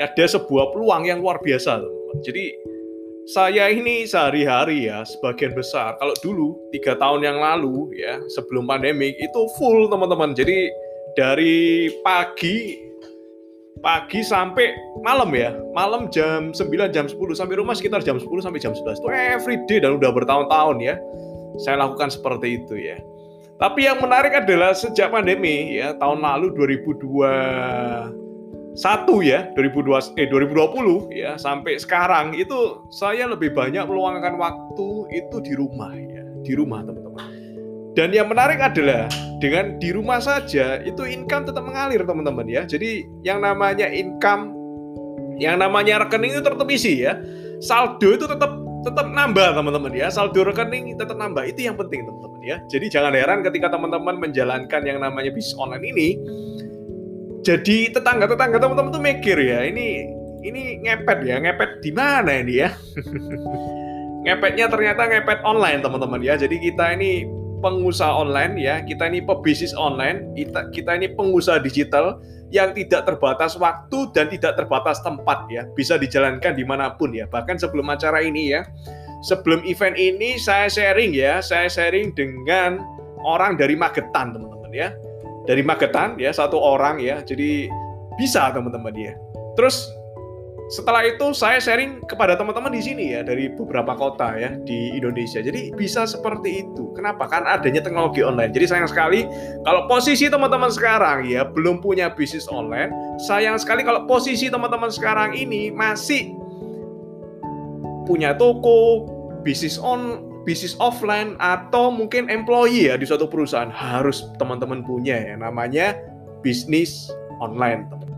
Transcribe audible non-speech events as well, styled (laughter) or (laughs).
ada sebuah peluang yang luar biasa teman-teman. Jadi saya ini sehari-hari ya sebagian besar kalau dulu tiga tahun yang lalu ya sebelum pandemi itu full teman-teman jadi dari pagi pagi sampai malam ya malam jam 9 jam 10 sampai rumah sekitar jam 10 sampai jam 11 itu every day dan udah bertahun-tahun ya saya lakukan seperti itu ya tapi yang menarik adalah sejak pandemi ya tahun lalu 2002 satu ya 2020 eh 2020 ya sampai sekarang itu saya lebih banyak meluangkan waktu itu di rumah ya di rumah teman-teman. Dan yang menarik adalah dengan di rumah saja itu income tetap mengalir teman-teman ya. Jadi yang namanya income yang namanya rekening itu tetap isi ya. Saldo itu tetap tetap nambah teman-teman ya. Saldo rekening tetap nambah itu yang penting teman-teman ya. Jadi jangan heran ketika teman-teman menjalankan yang namanya bisnis online ini jadi tetangga-tetangga teman-teman tuh mikir ya ini ini ngepet ya ngepet di mana ini ya? (laughs) Ngepetnya ternyata ngepet online teman-teman ya. Jadi kita ini pengusaha online ya kita ini pebisnis online kita kita ini pengusaha digital yang tidak terbatas waktu dan tidak terbatas tempat ya. Bisa dijalankan di mana pun ya. Bahkan sebelum acara ini ya sebelum event ini saya sharing ya saya sharing dengan orang dari Magetan teman-teman ya dari Magetan ya satu orang ya jadi bisa teman-teman ya terus setelah itu saya sharing kepada teman-teman di sini ya dari beberapa kota ya di Indonesia. Jadi bisa seperti itu. Kenapa? Kan adanya teknologi online. Jadi sayang sekali kalau posisi teman-teman sekarang ya belum punya bisnis online. Sayang sekali kalau posisi teman-teman sekarang ini masih punya toko, bisnis on bisnis offline atau mungkin employee ya di suatu perusahaan. Harus teman-teman punya ya namanya bisnis online teman